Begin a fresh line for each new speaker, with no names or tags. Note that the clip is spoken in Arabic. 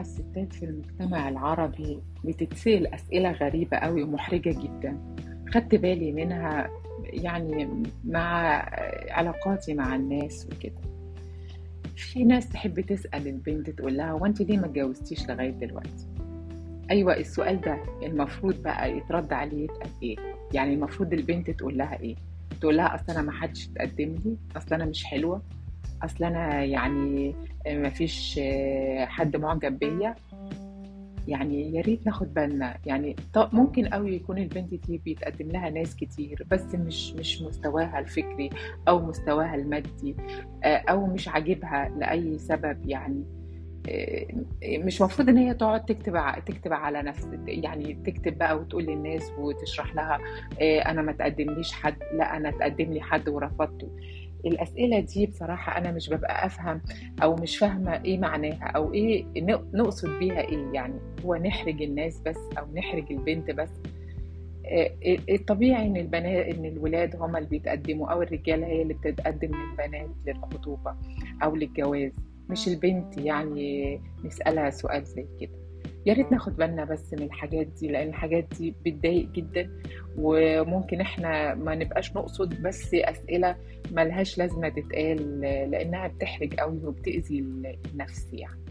الستات في المجتمع العربي بتتسأل أسئلة غريبة قوي ومحرجة جدا. خدت بالي منها يعني مع علاقاتي مع الناس وكده. في ناس تحب تسأل البنت تقول لها وانت ليه ما اتجوزتيش لغاية دلوقتي؟ أيوه السؤال ده المفروض بقى يترد عليه يتقال إيه؟ يعني المفروض البنت تقول لها إيه؟ تقول لها أصل أنا ما حدش اتقدم لي أصل أنا مش حلوة. أصل أنا يعني ما فيش حد معجب بيا. يعني يا ريت ناخد بالنا. يعني طب ممكن قوي يكون البنت دي بيتقدم لها ناس كتير بس مش مش مستواها الفكري أو مستواها المادي أو مش عاجبها لأي سبب. يعني مش مفروض إن هي تقعد تكتب تكتب على نفس يعني تكتب بقى وتقول للناس وتشرح لها أنا ما تقدمليش حد لأ أنا تقدم لي حد ورفضته. الأسئلة دي بصراحة أنا مش ببقى أفهم أو مش فاهمة إيه معناها أو إيه نقصد بيها إيه. يعني هو نحرج الناس بس أو نحرج البنت بس. الطبيعي إن البنات إن الولاد هم اللي بيتقدموا أو الرجالة هي اللي بتتقدم للبنات للخطوبة أو للجواز. مش البنت يعني نسألها سؤال زي كده. يا ريت ناخد بالنا بس من الحاجات دي لأن الحاجات دي بتضايق جدا وممكن إحنا ما نبقاش نقصد بس أسئلة ملهاش لازمة تتقال لأنها بتحرج قوي وبتأذي النفس يعني.